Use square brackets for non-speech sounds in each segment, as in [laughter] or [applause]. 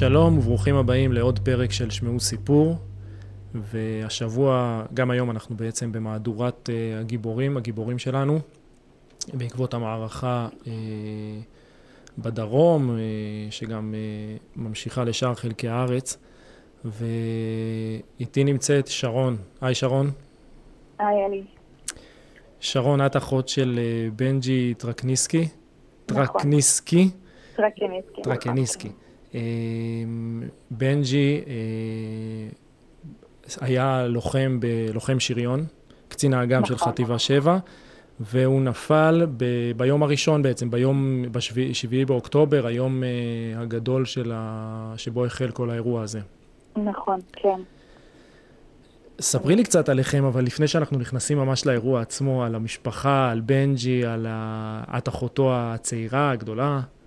שלום וברוכים הבאים לעוד פרק של שמעו סיפור. והשבוע, גם היום אנחנו בעצם במהדורת uh, הגיבורים, הגיבורים שלנו, בעקבות המערכה uh, בדרום, uh, שגם uh, ממשיכה לשאר חלקי הארץ. ואיתי נמצאת שרון. היי שרון. היי אלי. שרון, את אחות של בנג'י טרקניסקי. נכון. טרקניסקי. טרקניסקי. טרקניסקי. בנג'י היה לוחם, ב, לוחם שריון, קצין האג"ם של נכון. חטיבה 7, והוא נפל ב, ביום הראשון בעצם, ביום, ב-7 באוקטובר, היום uh, הגדול של ה, שבו החל כל האירוע הזה. נכון, כן. ספרי לי קצת עליכם, אבל לפני שאנחנו נכנסים ממש לאירוע עצמו, על המשפחה, על בנג'י, על ה... את אחותו הצעירה, הגדולה, אה,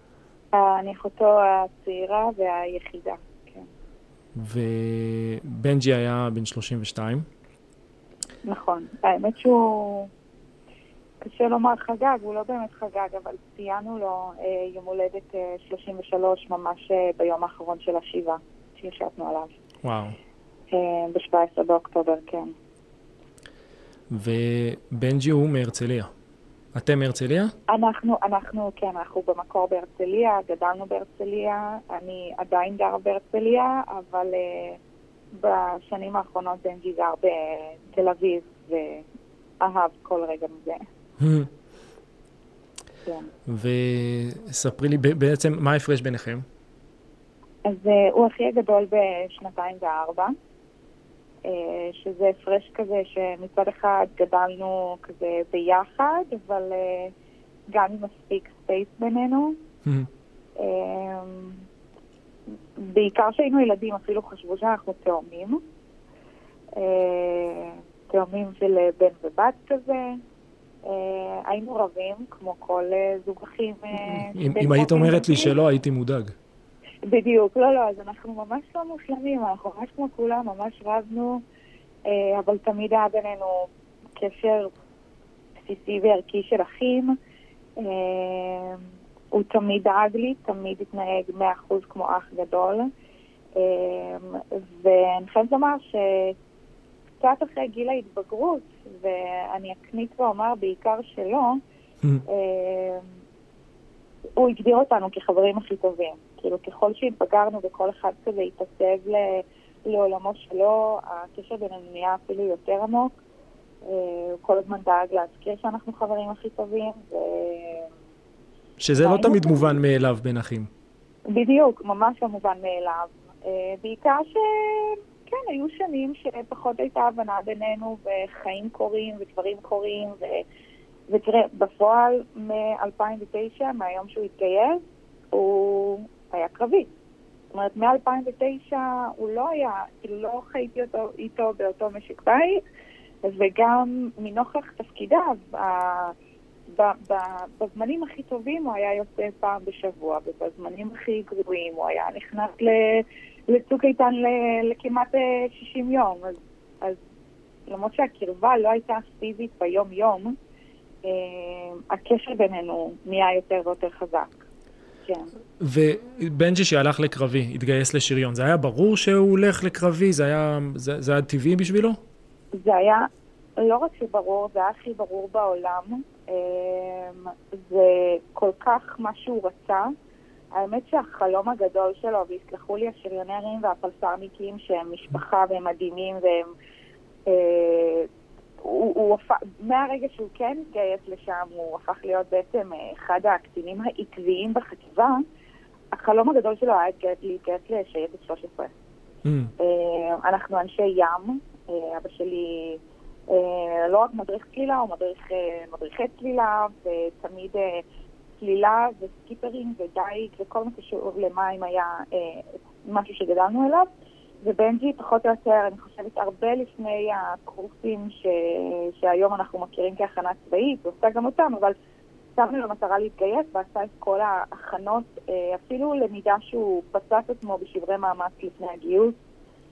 אני אחותו הצעירה והיחידה, כן. ובנג'י היה בן 32. נכון. האמת שהוא... קשה לומר חגג, הוא לא באמת חגג, אבל ציינו לו אה, יום הולדת אה, 33 ממש אה, ביום האחרון של השבעה שישבנו עליו. וואו. אה, ב-17 באוקטובר, כן. ובנג'י הוא מהרצליה. אתם מהרצליה? אנחנו, אנחנו, כן, אנחנו במקור בהרצליה, גדלנו בהרצליה, אני עדיין גרה בהרצליה, אבל uh, בשנים האחרונות בנג'י גר בתל אביב, ואהב כל רגע מזה. [laughs] כן. וספרי לי בעצם מה ההפרש ביניכם. אז uh, הוא הכי הגדול בשנתיים וארבע, שזה הפרש כזה שמצד אחד גדלנו כזה ביחד, אבל uh, גם עם מספיק space בינינו. Um, בעיקר כשהיינו ילדים אפילו חשבו שאנחנו תאומים. תאומים של בן ובת כזה. היינו רבים, כמו כל זוג אחים. אם היית אומרת לי. שלא, הייתי מודאג. בדיוק, לא, לא, אז אנחנו ממש לא מושלמים, אנחנו ממש כמו כולם, ממש רבנו, אה, אבל תמיד היה בינינו קשר בסיסי וערכי של אחים. אה, הוא תמיד דאג לי, תמיד התנהג מאה אחוז כמו אח גדול. אה, ואני חייבת לומר שקצת אחרי גיל ההתבגרות, ואני אקנית ואומר בעיקר שלא, אה, הוא הגדיר אותנו כחברים הכי טובים. כאילו, ככל שהתבגרנו וכל אחד כזה התעצב ל- לעולמו שלו, הקשר בינינו נהיה אפילו יותר עמוק. אה, הוא כל הזמן דאג להזכיר שאנחנו חברים הכי טובים, ו... שזה לא תמיד. מובן מאליו בין אחים. בדיוק, ממש לא מובן מאליו. אה, בעיקר שכן, היו שנים שפחות הייתה הבנה בינינו, וחיים קורים, ודברים קורים, ו... ותראה, בפועל מ-2009, מהיום שהוא התגייס, הוא היה קרבי. זאת אומרת, מ-2009 הוא לא היה, כאילו לא חייתי אותו, איתו באותו משק בית, וגם מנוכח תפקידיו, בזמנים הכי טובים הוא היה יוצא פעם בשבוע, ובזמנים הכי גרועים הוא היה נכנס לצוק איתן לכמעט אה, 60 יום. אז, אז למרות שהקרבה לא הייתה פיזית ביום-יום, אה, הקשר בינינו נהיה יותר ויותר חזק. כן. ובנג'י שהלך לקרבי, התגייס לשריון, זה היה ברור שהוא הולך לקרבי? זה היה, זה, זה היה טבעי בשבילו? זה היה לא רק שברור, זה היה הכי ברור בעולם. אמ, זה כל כך מה שהוא רצה. האמת שהחלום הגדול שלו, ויסלחו לי השריונרים והפלסרניקים שהם משפחה והם מדהימים והם... הוא, הוא הפך, מהרגע שהוא כן התגייס לשם, הוא הפך להיות בעצם אה, אחד הקצינים העקביים בחטיבה. החלום הגדול שלו היה להתגייס- לשייטת 13. Mm. אה, אנחנו אנשי ים, אה, אבא שלי לא רק מדריך צלילה, הוא מדריך, מדריכי צלילה, ותמיד צלילה וסקיפרים ודייג וכל מה שקשור למים היה משהו שגדלנו אליו. ובנג'י פחות או יותר, אני חושבת, הרבה לפני הקורסים ש... שהיום אנחנו מכירים כהכנה צבאית, הוא עושה גם אותם, אבל שמנו לו מטרה להתגייס ועשה את כל ההכנות, אה, אפילו למידה שהוא את עצמו בשברי מאמץ לפני הגיוס.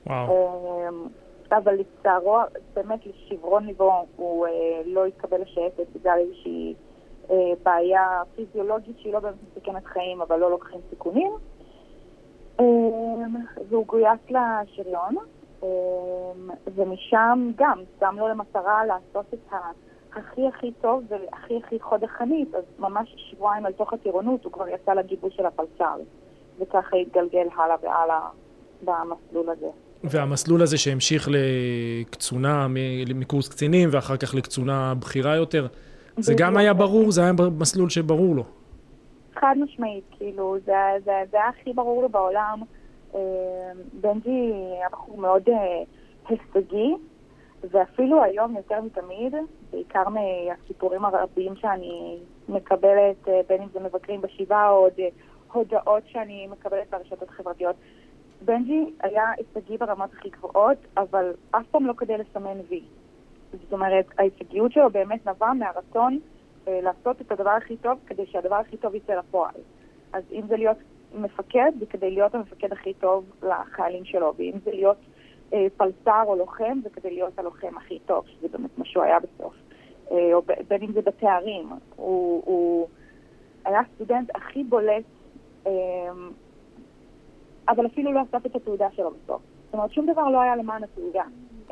וואו. אמ, אבל לצערו, באמת לשברון ליבו, הוא אה, לא התקבל לשייטת בגלל איזושהי אה, בעיה פיזיולוגית שהיא לא באמת מסכנת חיים, אבל לא לוקחים סיכונים. אמ, והוא גויס לשריון, ומשם גם שם לו למטרה לעשות את. הכי הכי טוב והכי הכי חוד החנית, אז ממש שבועיים על תוך הטירונות הוא כבר יצא לגיבוש של הפלס"ר, וככה התגלגל הלאה והלאה במסלול הזה. והמסלול הזה שהמשיך לקצונה, מקורס קצינים, ואחר כך לקצונה בכירה יותר, זה גם היה ברור? זה היה מסלול שברור לו? חד משמעית, כאילו, זה, זה, זה היה הכי ברור לו בעולם. אה, בנג'י היה בחור מאוד אה, הישגי, ואפילו היום יותר מתמיד, בעיקר מהסיפורים הרבים שאני מקבלת, אה, בין אם זה מבקרים בשבעה או עוד הודעות שאני מקבלת ברשתות החברתיות, בנג'י היה הישגי ברמות הכי גבוהות, אבל אף פעם לא כדי לסמן וי. זאת אומרת, ההישגיות שלו באמת נבעה מהרצון לעשות את הדבר הכי טוב כדי שהדבר הכי טוב יצא לפועל. אז אם זה להיות מפקד, זה כדי להיות המפקד הכי טוב לחיילים שלו, ואם זה להיות אה, פלסר או לוחם, זה כדי להיות הלוחם הכי טוב, שזה באמת מה שהוא היה בסוף. אה, או בין אם זה בתארים. הוא, הוא היה הסטודנט הכי בולט אה, אבל אפילו לא אסף את התעודה שלו בסוף. זאת אומרת, שום דבר לא היה למען התעודה.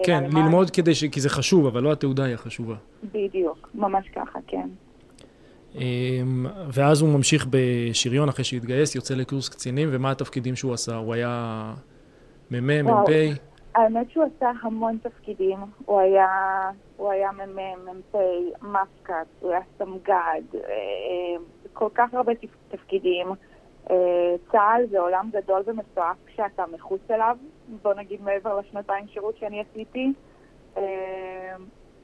כן, למען... ללמוד כדי ש... כי זה חשוב, אבל לא התעודה היא החשובה. בדיוק, ממש ככה, כן. אמ, ואז הוא ממשיך בשריון אחרי שהתגייס, יוצא לקורס קצינים, ומה התפקידים שהוא עשה? הוא היה מ"מ, מ"פ? האמת שהוא עשה המון תפקידים. הוא היה, הוא היה מ"מ, מ"פ, מפק"ץ, הוא היה סמג"ד, אה, אה, כל כך הרבה תפקידים. אה, צה"ל זה עולם גדול ומסועף כשאתה מחוץ אליו, בוא נגיד מעבר לשנתיים שירות שאני עשיתי.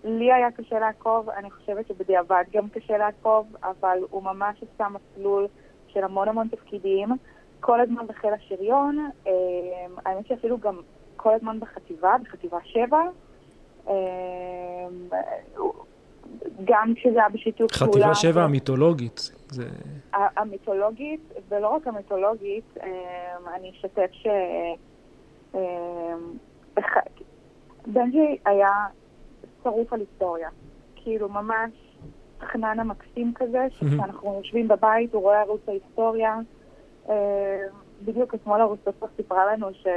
לי היה קשה לעקוב, אני חושבת שבדיעבד גם קשה לעקוב, אבל הוא ממש עשה מסלול של המון המון תפקידים, כל הזמן בחיל השריון, אה, האמת שאפילו גם כל הזמן בחטיבה, בחטיבה 7. גם כשזה היה בשיתוף פעולה. חטיבה 7 המיתולוגית. זה... המיתולוגית, ולא רק המיתולוגית, אמ, אני אשתף ש... אמ, בנג'י היה שרוף על היסטוריה. כאילו ממש חנן המקסים כזה, שכשאנחנו יושבים בבית הוא רואה ערוץ ההיסטוריה. אמ, בדיוק אתמול הרוסטופר סיפרה לנו ש...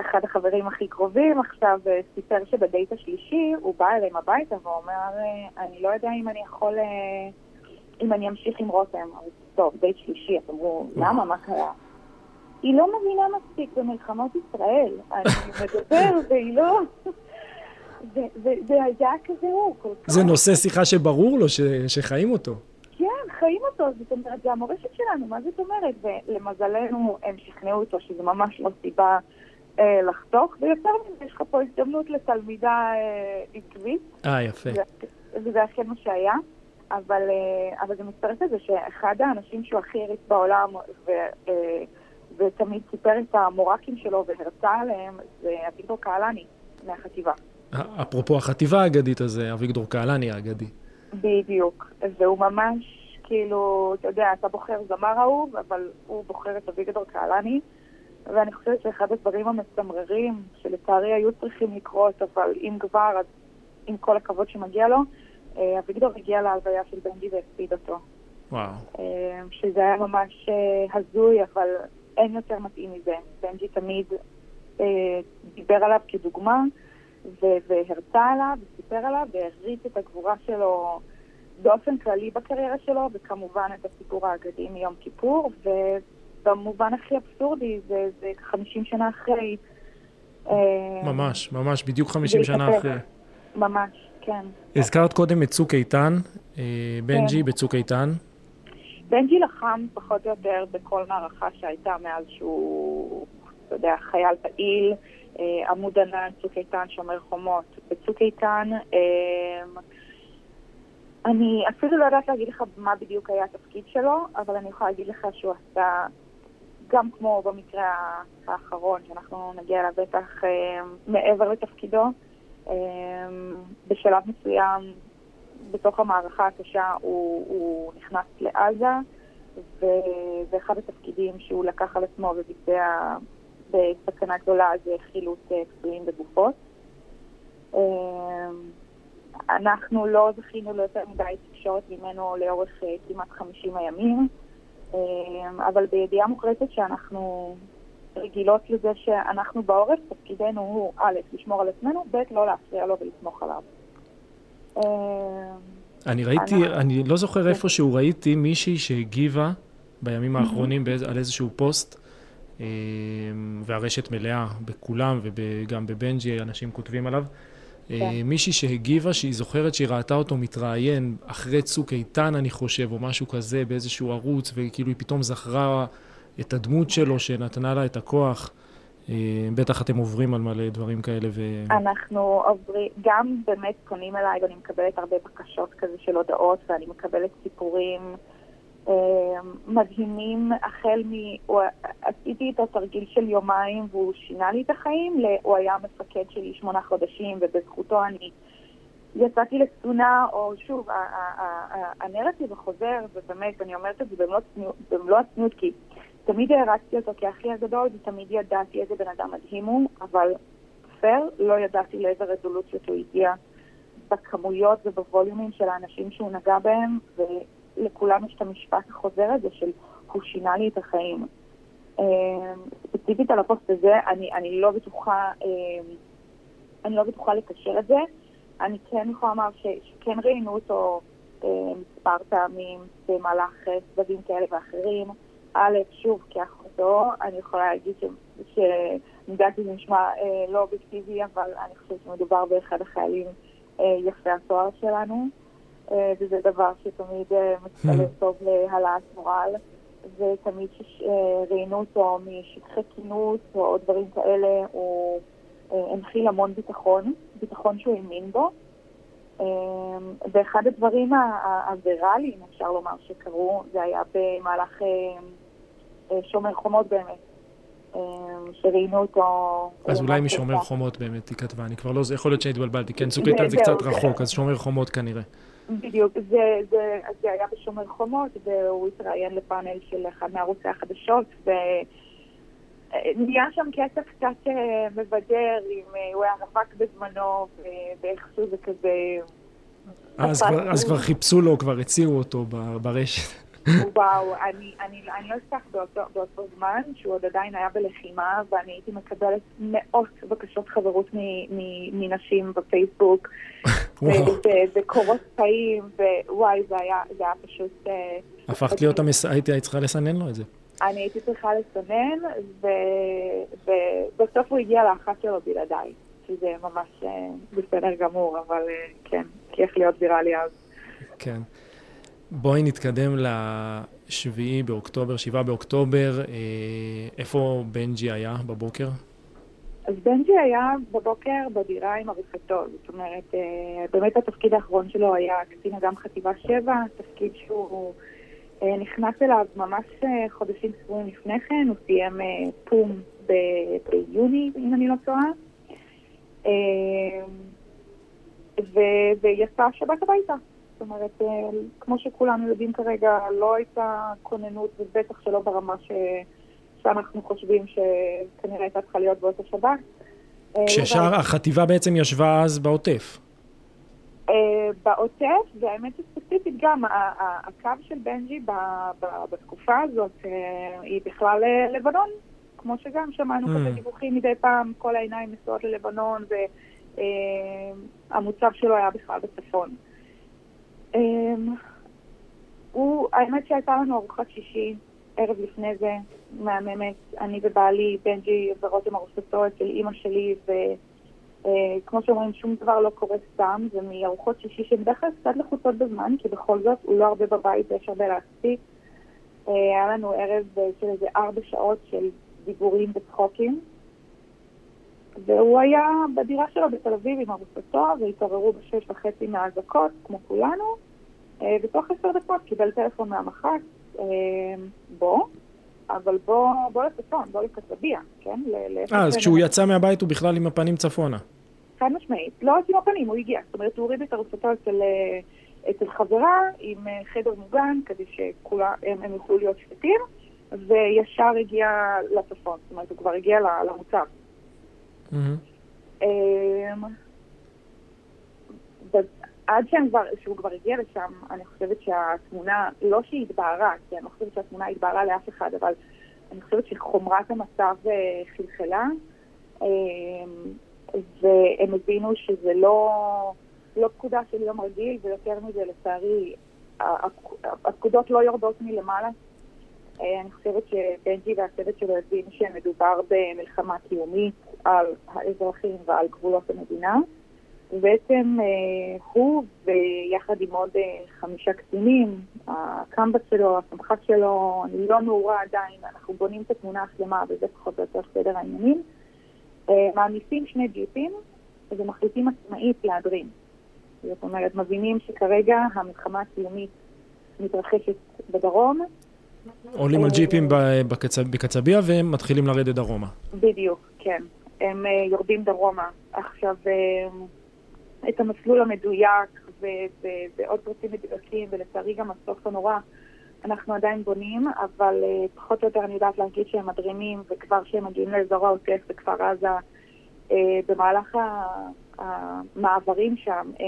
אחד החברים הכי קרובים עכשיו אה, סיפר שבדייט השלישי הוא בא אליהם הביתה ואומר, אה, אני לא יודע אם אני יכול אם אני אמשיך עם רותם, אז טוב, דייט שלישי, אז אמרו, למה, מה קרה? היא לא מבינה מספיק במלחמות ישראל. אני מדבר והיא לא... זה היה כזה הוא, כל כך. זה נושא שיחה שברור לו, שחיים אותו. כן, חיים אותו, זאת אומרת, זה המורשת שלנו, מה זאת אומרת? ולמזלנו הם שכנעו אותו שזה ממש לא סיבה אה, לחתוך, ויותר מזה, יש לך פה הזדמנות לתלמידה אה, עקבית. אה, יפה. וזה אכן מה שהיה. אבל, אה, אבל זה מצטרף לזה שאחד האנשים שהוא הכי הריץ בעולם ו, אה, ותמיד סיפר את המורקים שלו והרצה עליהם זה אביגדור קהלני מהחטיבה. אפרופו החטיבה האגדית הזה, אביגדור קהלני האגדי. בדיוק, והוא ממש כאילו, אתה יודע, אתה בוחר זמר אהוב, אבל הוא בוחר את אביגדור קהלני. ואני חושבת שאחד הדברים המצמררים, שלצערי היו צריכים לקרות, אבל אם כבר, אז עם כל הכבוד שמגיע לו, אה, אביגדור הגיע להלוויה של בנג'י והקפיד אותו. וואו. אה, שזה היה ממש אה, הזוי, אבל אין יותר מתאים מזה. בנג'י תמיד דיבר עליו כדוגמה, והרצה עליו, וסיפר עליו, והריץ את הגבורה שלו באופן כללי בקריירה שלו, וכמובן את הסיפור האגדי מיום כיפור, ובמובן הכי אבסורדי, זה, זה 50 שנה אחרי. ממש, ממש, בדיוק 50 שנה אחרי. ממש. כן. הזכרת קודם את צוק איתן, אה, בנג'י כן. בצוק איתן. בנג'י לחם פחות או יותר בכל מערכה שהייתה מאז שהוא, אתה יודע, חייל פעיל, אה, עמוד ענן, צוק איתן, שומר חומות. בצוק איתן, אה, אני אפילו לא יודעת להגיד לך מה בדיוק היה התפקיד שלו, אבל אני יכולה להגיד לך שהוא עשה, גם כמו במקרה האחרון, שאנחנו נגיע אליו בטח מעבר לתפקידו, בשלב מסוים, בתוך המערכה הקשה, הוא, הוא נכנס לעזה, וזה אחד התפקידים שהוא לקח על עצמו וביצע בסכנה גדולה, זה חילוץ אה, פצועים בגופות. אמ, אנחנו לא זכינו ליותר מדי תקשורת ממנו לאורך אה, כמעט 50 הימים. אבל בידיעה מוחלטת שאנחנו רגילות לזה שאנחנו בעורף, תפקידנו הוא א', לשמור על עצמנו, ב', לא להפריע לו ולסמוך עליו. אני ראיתי, אני, אני לא זוכר איפה שהוא ראיתי מישהי שהגיבה בימים האחרונים על איזשהו פוסט, אה, והרשת מלאה בכולם וגם בבנג'י אנשים כותבים עליו. אה, כן. מישהי שהגיבה שהיא זוכרת שהיא ראתה אותו מתראיין אחרי צוק איתן, אני חושב, או משהו כזה, באיזשהו ערוץ, וכאילו היא פתאום זכרה את הדמות שלו שנתנה לה את הכוח. אה, בטח אתם עוברים על מלא דברים כאלה ו... אנחנו עוברים, גם באמת פונים אליי ואני מקבלת הרבה בקשות כזה של הודעות ואני מקבלת סיפורים אה, מדהימים החל מ... עשיתי את התרגיל של יומיים והוא שינה לי את החיים, הוא היה המפקד שלי שמונה חודשים ובזכותו אני יצאתי לקצונה, או שוב, הנרטיב החוזר, ובאמת, ואני אומרת את זה במלוא הצניעות, כי תמיד הערצתי אותו כאחי הגדול, ותמיד ידעתי איזה בן אדם מדהים הוא, אבל פייר, לא ידעתי לאיזה רזולוציות הוא הגיע בכמויות ובווליומים של האנשים שהוא נגע בהם, ולכולם יש את המשפט החוזר הזה של הוא שינה לי את החיים. אמ, ספציפית על הפוסט הזה, אני, אני לא בטוחה, אמ, אני לא בטוחה לקשר את זה. אני כן יכולה לומר שכן ראינו אותו אמ, מספר פעמים במהלך סבבים כאלה ואחרים. א', שוב, כאחותו, אני יכולה להגיד שאני שזה נשמע אה, לא אובייקטיבי, אבל אני חושבת שמדובר באחד החיילים אה, יפי התואר שלנו, אה, וזה דבר שתמיד אה, מצטלם. [laughs] טוב להעלאת מורל, ותמיד כשראיינו אה, אותו משטחי כינוס או דברים כאלה, הוא אה, הנחיל המון ביטחון, ביטחון שהוא האמין בו. אה, ואחד הדברים הוויראליים, אפשר לומר, שקרו, זה היה במהלך אה, אה, שומר חומות באמת, אה, שראיינו אותו... אז אולי משומר חומות באמת היא כתבה, אני כבר לא... יכול להיות שהתבלבלתי, כן, צוק איתן זה קצת רחוק, אז שומר חומות כנראה. בדיוק, זה, זה, זה היה בשומר חומות, והוא התראיין לפאנל של אחד מערוצי החדשות, ונהיה שם קטע קצת אה, מבדר, אם הוא היה רווק בזמנו, ואיכשהו זה כזה... אז כבר חיפשו לו, כבר הציעו אותו ברשת. וואו, אני, אני, אני לא אשכח באותו, באותו זמן, שהוא עוד עדיין היה בלחימה, ואני הייתי מקבלת מאות בקשות חברות מנשים בפייסבוק, [laughs] וקורות חיים, ווואי, זה היה, זה היה פשוט... אה, הפכת להיות, המס... הייתי צריכה לסנן לו את זה. אני הייתי צריכה לסנן, ובסוף הוא הגיע לאחת שלו בלעדיי, שזה ממש אה, בסדר גמור, אבל אה, כן, כי איך להיות ויראלי אז. כן. בואי נתקדם לשביעי באוקטובר, שבעה באוקטובר. אה, איפה בנג'י היה בבוקר? אז בנג'י היה בבוקר בדירה עם עריפתו. זאת אומרת, אה, באמת התפקיד האחרון שלו היה קצין אדם חטיבה 7, תפקיד שהוא אה, נכנס אליו ממש חודשים ספורים לפני כן, הוא סיים פום ביוני, אם אני לא טועה. ויצא שבת הביתה. זאת אומרת, אה, כמו שכולנו יודעים כרגע, לא הייתה כוננות, ובטח שלא ברמה ש... שאנחנו חושבים שכנראה הייתה צריכה להיות באותו שבת. אה, כששאר החטיבה בעצם ישבה אז בעוטף. אה, בעוטף, והאמת שספציפית גם, הקו של בנג'י בתקופה הזאת היא בכלל לבנון, כמו שגם שמענו mm. כזה דיווחים מדי פעם, כל העיניים נשואות ללבנון, והמוצב שלו היה בכלל בצפון. אמ, הוא, האמת שהייתה לנו ארוחת שישי ערב לפני זה, מהממת, אני ובעלי, בנג'י ורותם ארוסתו אצל אימא שלי, וכמו אה, שאומרים, שום דבר לא קורה סתם, זה מארוחות שישי שהן בדרך כלל קצת לחוצות בזמן, כי בכל זאת הוא לא הרבה בבית ויש הרבה להספיק. אה, היה לנו ערב של איזה ארבע שעות של דיבורים וצחוקים. והוא היה בדירה שלו בתל אביב עם ארוסתו, והתעוררו בשש וחצי מהאזעקות, כמו כולנו, אה, ותוך עשר דקות קיבל טלפון מהמח"ט, אה, בוא, אבל בוא, בוא לצפון, בוא לקסביה, כן? אה, אז כשהוא יצא מהבית הוא בכלל עם הפנים צפונה. חד משמעית, לא רק עם הפנים, הוא הגיע. זאת אומרת, הוא הוריד את ארוסתו אצל, אה, אצל חברה עם חדר מוגן, כדי שהם יוכלו להיות שקטים, וישר הגיע לצפון, זאת אומרת, הוא כבר הגיע למוצב. עד כבר, שהוא כבר הגיע לשם, אני חושבת שהתמונה, לא שהיא התבהרה, כי אני לא חושבת שהתמונה התבהרה לאף אחד, אבל אני חושבת שחומרת המצב אה, חלחלה, אה, והם הבינו שזה לא, לא פקודה של יום רגיל, ויותר מזה, לצערי, הפקודות לא יורדות מלמעלה. אה, אני חושבת שבנג'י והצוות שלו הבין שמדובר במלחמה קיומית על האזרחים ועל גבולות המדינה. ובעצם אה, הוא ויחד עם עוד אה, חמישה קצינים, הקמב"ץ שלו, הסמח"ט שלו, אני לא מעורה עדיין, אנחנו בונים את התמונה השלמה וזה פחות או יותר סדר העניינים, אה, מעמיסים שני ג'יפים ומחליטים עצמאית להדרים. זאת אומרת, מבינים שכרגע המלחמה הקיומית מתרחשת בדרום. עולים על ג'יפים בקצביה והם מתחילים לרדת דרומה. בדיוק, כן. הם יורדים דרומה. עכשיו... את המסלול המדויק ו- ו- ועוד פרטים מדויקים, ולצערי גם הסוף הנורא, אנחנו עדיין בונים, אבל uh, פחות או יותר אני יודעת להגיד שהם מדרימים, וכבר כשהם מגיעים לאזור העוטף בכפר עזה, במהלך המעברים שם, uh,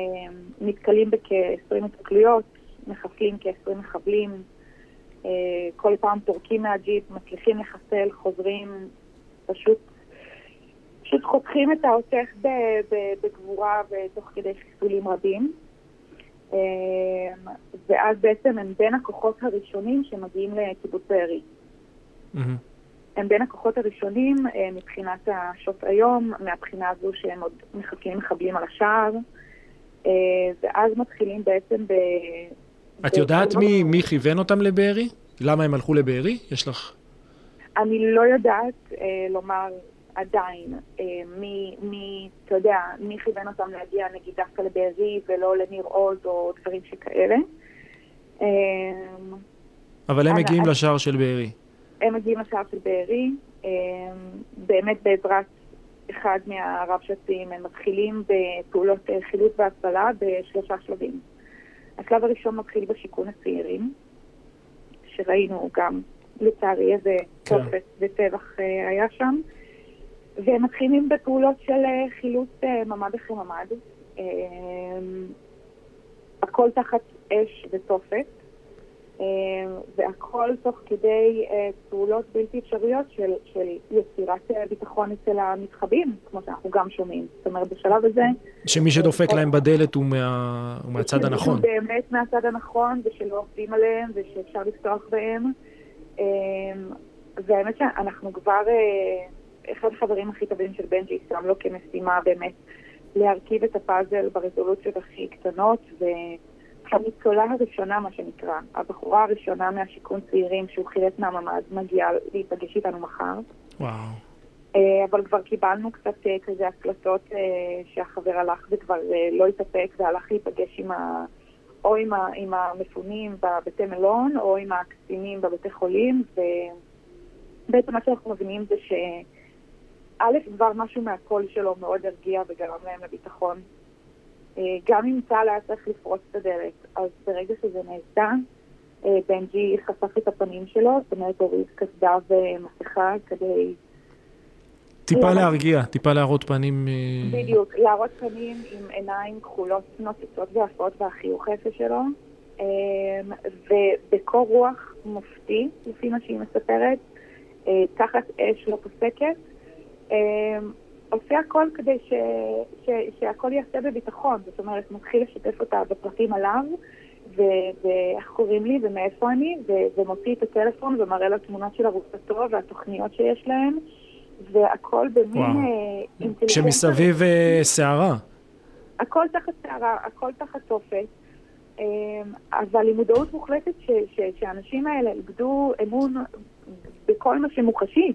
נתקלים בכ-20 התקלויות, מחסלים כ-20 מחבלים, כל פעם פורקים מהג'יפ, מצליחים לחסל, חוזרים, פשוט פשוט חותכים את העוטף בגבורה ותוך כדי חיסולים רבים. אמ, ואז בעצם הם בין הכוחות הראשונים שמגיעים לקיבוץ בארי. הם בין הכוחות הראשונים אה, מבחינת השעות היום, מהבחינה הזו שהם עוד מחכים מחבלים על השער, אה, ואז מתחילים בעצם ב... את יודעת מי, מי כיוון אותם לבארי? למה הם הלכו לבארי? יש לך... אני לא יודעת אה, לומר עדיין, אה, מי, מי, אתה יודע, מי כיוון אותם להגיע נגיד דווקא לבארי ולא לניר עוז או דברים שכאלה. אה, אבל הם מגיעים לשער של בארי. הם מגיעים לשער של בארי, אה, באמת בעזרת אחד מהרב שצים, הם מתחילים בפעולות חילוץ והצלה בשלושה שלבים. השלב הראשון מתחיל בשיכון הצעירים, שראינו גם, לצערי, איזה כן. תופס וטבח היה שם. והם מתחילים בפעולות של אה, חילוץ אה, ממ"ד אחרי ממ"ד. אה, הכל תחת אש ותופת, והכל תוך כדי פעולות בלתי אפשריות של, של יצירת ביטחון אצל המתחבים, כמו שאנחנו גם שומעים. זאת אומרת, בשלב הזה... שמי שדופק להם בדלת הוא, מה, הוא מהצד הנכון. הוא באמת מהצד הנכון, ושלא עובדים עליהם, ושאפשר לפתוח בהם. והאמת שאנחנו כבר... אחד החברים הכי טובים של בנג'י שם לו כמשימה באמת להרכיב את הפאזל ברזולוציות הכי קטנות, והניצולה הראשונה, מה שנקרא, הבחורה הראשונה מהשיכון צעירים שהוא חילץ מהממ"ד, מגיעה להיפגש איתנו מחר. וואו. אה, אבל כבר קיבלנו קצת אה, כזה הקלטות אה, שהחבר הלך וכבר לא התאפק והלך להיפגש עם ה... או עם, ה... עם המפונים בבתי מלון או עם הקצינים בבתי חולים, ובעצם מה שאנחנו מבינים זה ש... א', כבר משהו מהקול שלו מאוד הרגיע וגרם להם לביטחון. אה, גם אם צה"ל היה צריך לפרוץ את הדלת, אז ברגע שזה נעשה, אה, בנג'י חשף את הפנים שלו, זאת אומרת הוריד קסדה ומסכה כדי... טיפה להרגיע, טיפה להראות פנים... אה, בדיוק, להראות פנים עם עיניים כחולות, נוצצות ואפות והחיוך היפה שלו, ובקור רוח מופתי, לפי מה שהיא מספרת, תחת אש לא פוסקת, עושה הכל כדי ש, ש, שהכל ייעשה בביטחון, זאת אומרת, מתחיל לשתף אותה בפרטים עליו, ואיך קוראים לי ומאיפה אני, ו, ומוציא את הטלפון ומראה לה תמונות של ארוסתו והתוכניות שיש להם, והכל במין אה, אינטליגנציה. כשמסביב סערה. הכל תחת סערה, הכל תחת תופת. אמ, אבל עם מודעות מוחלטת שהאנשים האלה איבדו אמון בכל מה שמוחשי.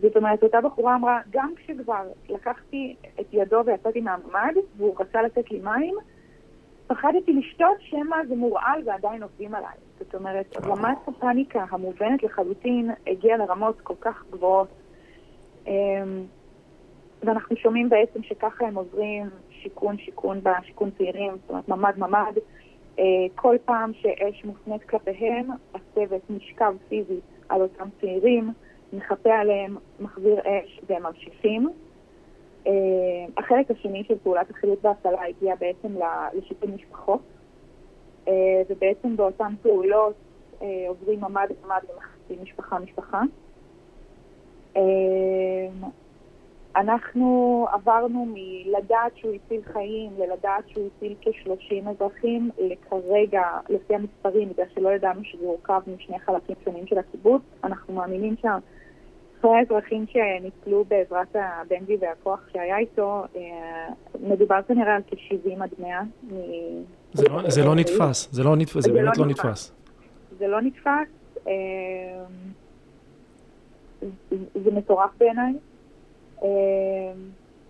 זאת אומרת, אותה בחורה אמרה, גם כשכבר לקחתי את ידו ויצאתי מהממ"ד, והוא רצה לתת לי מים, פחדתי לשתות שמא זה מורעל ועדיין עובדים עליי. זאת אומרת, רמת הפאניקה המובנת לחלוטין הגיעה לרמות כל כך גבוהות. אמ, ואנחנו שומעים בעצם שככה הם עוברים שיכון שיכון בשיכון צעירים, זאת אומרת ממ"ד ממ"ד. אה, כל פעם שאש מופנית כלפיהם, הצוות נשכב פיזית על אותם צעירים. מחפה עליהם, מחזיר אש והם ממשיכים. החלק השני של פעולת החילוץ וההצלה הגיע בעצם לשיפוי משפחות, ובעצם באותן פעולות עוברים ממ"ד ממ"ד ומחצים משפחה משפחה. אנחנו עברנו מלדעת שהוא הציל חיים ללדעת שהוא הציל כ-30 אזרחים לכרגע, לפי המספרים, בגלל שלא ידענו שזה הורכב משני חלקים שונים של הקיבוץ. אנחנו מאמינים שאחרי האזרחים שניצלו בעזרת הבנג'י והכוח שהיה איתו, אה, מדובר כנראה על כ-70 עד 100. זה לא, זה לא נתפס, זה, לא נתפס, זה, באמת לא נתפס. נתפס. זה לא נתפס, אה, זה מטורף בעיניי. אמ,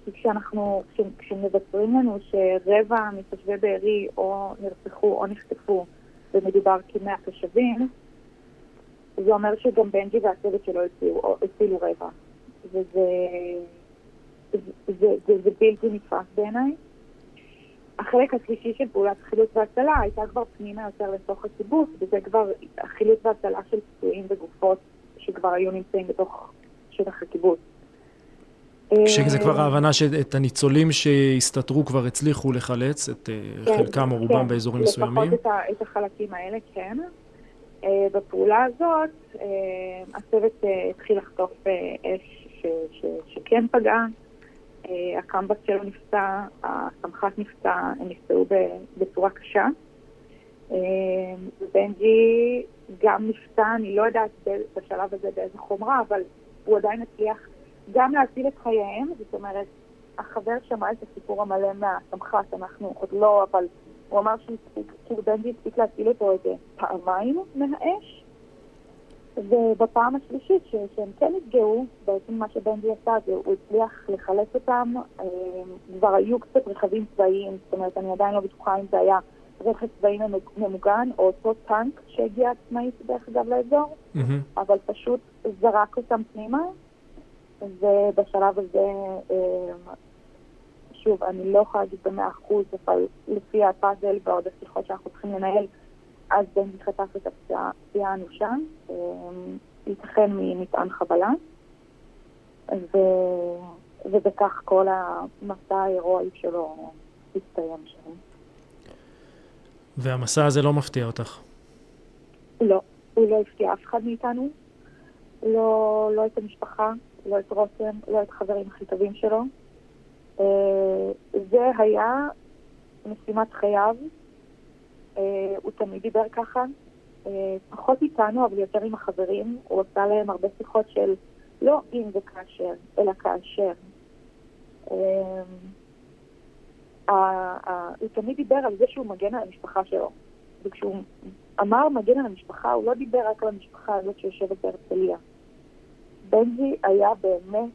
כי כשאנחנו, כשמבשרים לנו שרבע מתושבי בארי או נרצחו או נחטפו ומדובר כמאה תושבים, זה אומר שגם בנג'י והצוות שלו הצילו, רבע. וזה זה, זה, זה, זה בלתי נתפס בעיניי. החלק השלישי של פעולת חילוץ והצלה הייתה כבר פנימה יותר לתוך הקיבוץ, וזה כבר החילוץ והצלה של פצועים וגופות שכבר היו נמצאים בתוך שטח הקיבוץ. שזה כבר ההבנה שאת הניצולים שהסתתרו כבר הצליחו לחלץ, את אה, כן, חלקם או רובם כן, באזורים מסוימים. לפחות את החלקים האלה, כן. אה, בפעולה הזאת אה, הצוות התחיל לחטוף אש שכן פגעה, הקמב"ץ שלו נפצע, הסמח"ט נפצע, הם נפצעו בצורה קשה. בנג'י גם נפצע, אני לא יודעת בשלב הזה באיזה חומרה, אבל הוא עדיין הצליח גם להציל את חייהם, זאת אומרת, החבר שמע את הסיפור המלא מהסמח"ט, אנחנו עוד לא, אבל הוא אמר כאילו בנג'י הספיק להציל אותו איזה פעמיים מהאש, ובפעם השלישית שהם כן נפגעו, בעצם מה שבנג'י עשה זה הוא הצליח לחלץ אותם, אה, כבר היו קצת רכבים צבאיים, זאת אומרת, אני עדיין לא בטוחה אם זה היה רכב צבאי ממוגן או אותו טנק שהגיע עצמאית דרך אגב לאזור, mm-hmm. אבל פשוט זרק אותם פנימה ובשלב הזה, אה, שוב, אני לא יכולה להגיד במאה אחוז, אבל לפי הפאזל ועוד השיחות שאנחנו צריכים לנהל, אז בנג'י חטף את הפציעה האנושה, אה, ייתכן ממטען חבלה, ו... ובכך כל המסע ההירואי שלו הסתיים שם. והמסע הזה לא מפתיע אותך? לא, הוא לא הפתיע אף אחד מאיתנו, לא, לא את המשפחה, לא את רותם, לא את חברים הכי טובים שלו. אה, זה היה משימת חייו. אה, הוא תמיד דיבר ככה, אה, פחות איתנו, אבל יותר עם החברים. הוא עשה להם הרבה שיחות של לא אם וכאשר, אלא כאשר. הוא תמיד דיבר על זה שהוא מגן על המשפחה שלו. וכשהוא אמר מגן על המשפחה, הוא לא דיבר רק על המשפחה הזאת שיושבת בהרצליה. בנג'י היה באמת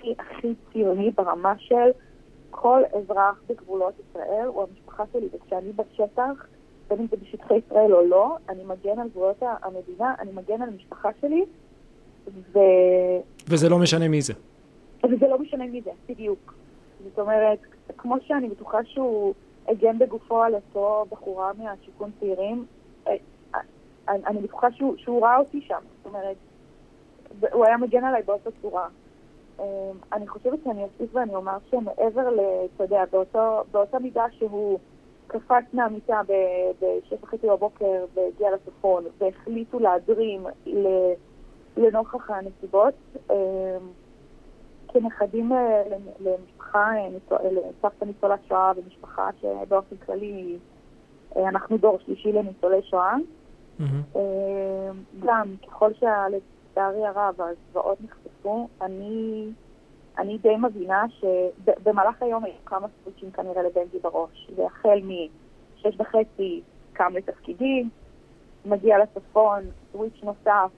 הכי הכי ציוני ברמה של כל אזרח בגבולות ישראל הוא המשפחה שלי, וכשאני בשטח, בין אם זה בשטחי ישראל או לא, אני מגן על גבולות המדינה, אני מגן על המשפחה שלי, ו... וזה לא משנה מי זה. וזה לא משנה מי זה, בדיוק. זאת אומרת, כמו שאני בטוחה שהוא הגן בגופו על אותו בחורה מהשיכון צעירים, אה, אה, אני בטוחה שהוא, שהוא ראה אותי שם. זאת אומרת, הוא היה מגן עליי באותה צורה. אמ, אני חושבת שאני אוסיף ואני אומר שמעבר ל... אתה יודע, באותו, באותה מידה שהוא קפץ מהמיטה בשש וחצי בבוקר והגיע לצפון והחליטו להדרים לנוכח הנסיבות, אמ, כנכדים למשפחה, לסבתא ניצולת שואה ומשפחה שבאופן כללי אה, אנחנו דור שלישי לניצולי שואה. Mm-hmm. גם ככל שה... לצערי הרב, הזוועות נחשפו, אני, אני די מבינה שבמהלך היום היו כמה סוויצ'ים כנראה לבנג'י בראש. זה החל משש וחצי קם לתפקידי, מגיע לצפון, סוויץ' נוסף,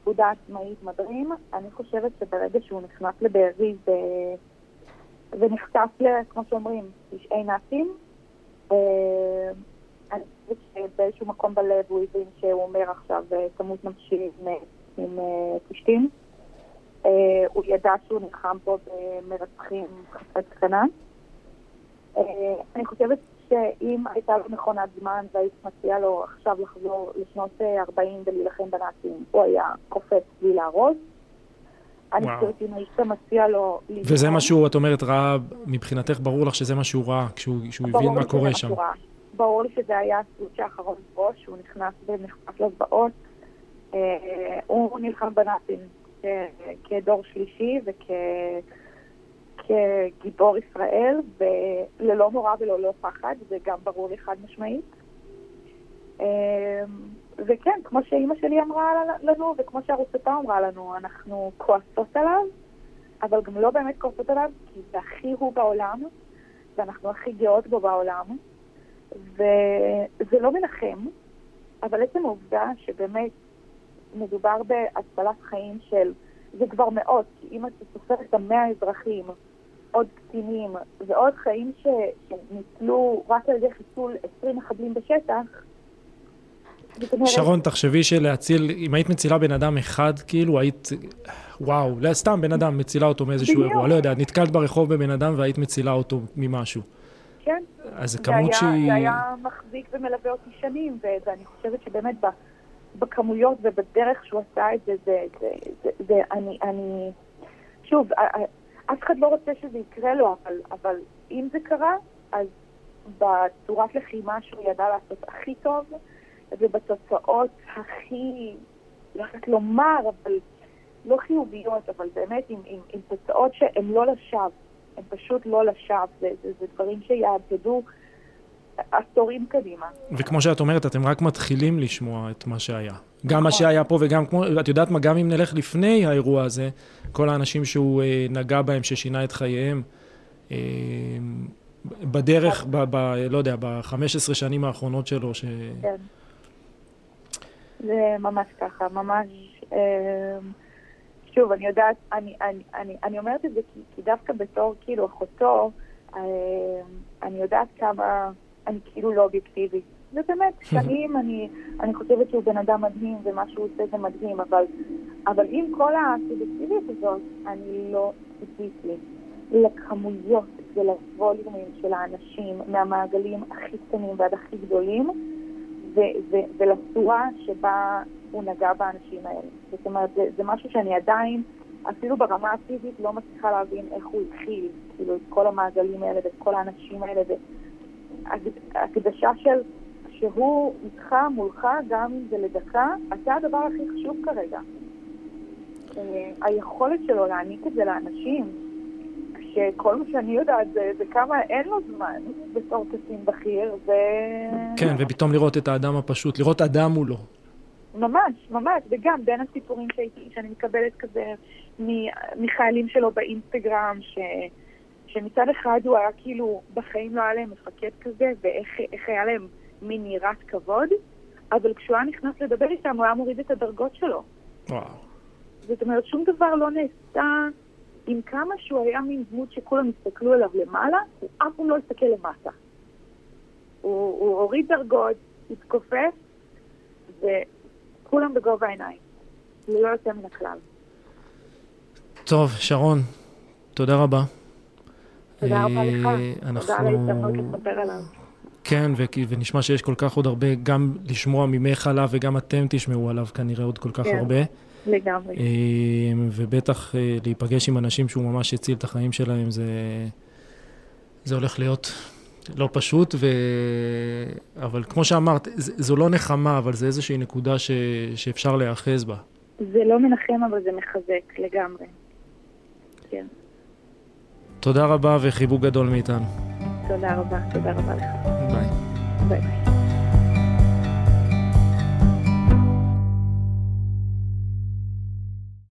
פקודה עצמאית מדרים. אני חושבת שברגע שהוא נכנס לבארי ו... ונחשף, כמו שאומרים, פשעי נאצים, אה, אני חושבת שבאיזשהו מקום בלב הוא הבין שהוא אומר עכשיו אה, כמות נמשיך עם פלישתים. אה, אה, הוא ידע שהוא נלחם פה במרצחים חסרי קטנה. אה, אני חושבת שאם הייתה לו מכונת זמן והיית מציעה לו עכשיו לחזור לשנות 40 ולהילחם בנאצים, הוא היה קופץ בלי להרוס. אני. חושבת אם היית מציע לו... וזה מה שהוא, את אומרת, ראה, מבחינתך ברור לך שזה מה שהוא ראה, כשהוא הבין מה קורה שם. ברור לי שזה היה הסוץ' האחרון בו, שהוא נכנס ונכנס לזוועות. אה, הוא נלחם בנאצים כדור שלישי וכגיבור ישראל, וללא מורא וללא פחד, זה גם ברור לי חד משמעית. אה, וכן, כמו שאימא שלי אמרה לנו, וכמו שארוסתה אמרה לנו, אנחנו כועסות עליו, אבל גם לא באמת כועסות עליו, כי זה הכי הוא בעולם, ואנחנו הכי גאות בו בעולם, וזה לא מנחם, אבל עצם העובדה שבאמת מדובר בהצלת חיים של, זה כבר מאות, כי אם אתה סופר את המאה אזרחים, עוד קטינים ועוד חיים ש, שניצלו רק על ידי חיסול 20 מחבלים בשטח, שרון, תחשבי שלהציל, אם היית מצילה בן אדם אחד, כאילו היית, וואו, לא, סתם בן אדם, מצילה אותו מאיזשהו בדיוק. אירוע, לא יודע, נתקלת ברחוב בבן אדם והיית מצילה אותו ממשהו. כן, אז זו זה כמות היה, שהיא... זה היה מחזיק ומלווה אותי שנים, ואני חושבת שבאמת בכמויות ובדרך שהוא עשה את זה, זה, זה, זה, זה אני, אני, שוב, אף אחד לא רוצה שזה יקרה לו, אבל, אבל אם זה קרה, אז בצורת לחימה שהוא ידע לעשות הכי טוב, ובתוצאות הכי, לא יודעת לומר, אבל לא חיוביות, אבל באמת עם, עם, עם תוצאות שהן לא לשווא, הן פשוט לא לשווא, זה, זה, זה דברים שיעבדו עשורים קדימה. וכמו שאת אומרת, אתם רק מתחילים לשמוע את מה שהיה. גם מה נכון. שהיה פה וגם כמו, את יודעת מה, גם אם נלך לפני האירוע הזה, כל האנשים שהוא אה, נגע בהם, ששינה את חייהם, אה, בדרך, ב, ב, לא יודע, ב-15 שנים האחרונות שלו, ש... כן. זה ממש ככה, ממש... אה, שוב, אני יודעת, אני, אני, אני, אני אומרת את זה כי, כי דווקא בתור כאילו אחותו, אה, אני יודעת כמה אני כאילו לא אובייקטיבית. ובאמת, [laughs] שנים אני, אני חושבת שהוא בן אדם מדהים ומה שהוא עושה זה מדהים, אבל, אבל עם כל הסובייקטיביות הזאת, אני לא ציפיתי לכמויות ולווליומים של האנשים מהמעגלים הכי קטנים ועד הכי גדולים, ו- ו- ולצורה שבה הוא נגע באנשים האלה. זאת אומרת, זה, זה משהו שאני עדיין, אפילו ברמה הפיזית, לא מצליחה להבין איך הוא התחיל, כאילו, את כל המעגלים האלה ואת כל האנשים האלה, והקדשה של שהוא איתך, מולך, גם אם זה לדקה, אתה הדבר הכי חשוב כרגע. אה, היכולת שלו להעניק את זה לאנשים, שכל מה שאני יודעת זה, זה כמה אין לו זמן בתור קצין בכיר, ו... כן, ופתאום לראות את האדם הפשוט, לראות אדם מולו. ממש, ממש, וגם בין הסיפורים שהייתי, שאני מקבלת כזה מחיילים שלו באינסטגרם, ש, שמצד אחד הוא היה כאילו, בחיים לא היה להם מפקד כזה, ואיך איך היה להם מין יראת כבוד, אבל כשהוא היה נכנס לדבר איתם, הוא היה מוריד את הדרגות שלו. וואו. זאת אומרת, שום דבר לא נעשה, עם כמה שהוא היה מין דמות שכולם הסתכלו עליו למעלה, הוא אף פעם לא הסתכל למטה. הוא, הוא הוריד דרגות, התכופף, וכולם בגובה העיניים. ללא יוצא מן הכלל. טוב, שרון, תודה רבה. תודה רבה לך. אה, תודה. על ההזדמנות לספר עליו. כן, ונשמע שיש כל כך עוד הרבה, גם לשמוע ממך עליו וגם אתם תשמעו עליו כנראה עוד כל כך כן. הרבה. לגמרי. אה, ובטח אה, להיפגש עם אנשים שהוא ממש הציל את החיים שלהם, זה, זה הולך להיות לא פשוט, ו... אבל כמו שאמרת, זו לא נחמה, אבל זה איזושהי נקודה ש... שאפשר להיאחז בה. זה לא מנחם, אבל זה מחזק לגמרי. כן. תודה רבה וחיבוק גדול מאיתנו. תודה רבה, תודה רבה לך. ביי. ביי.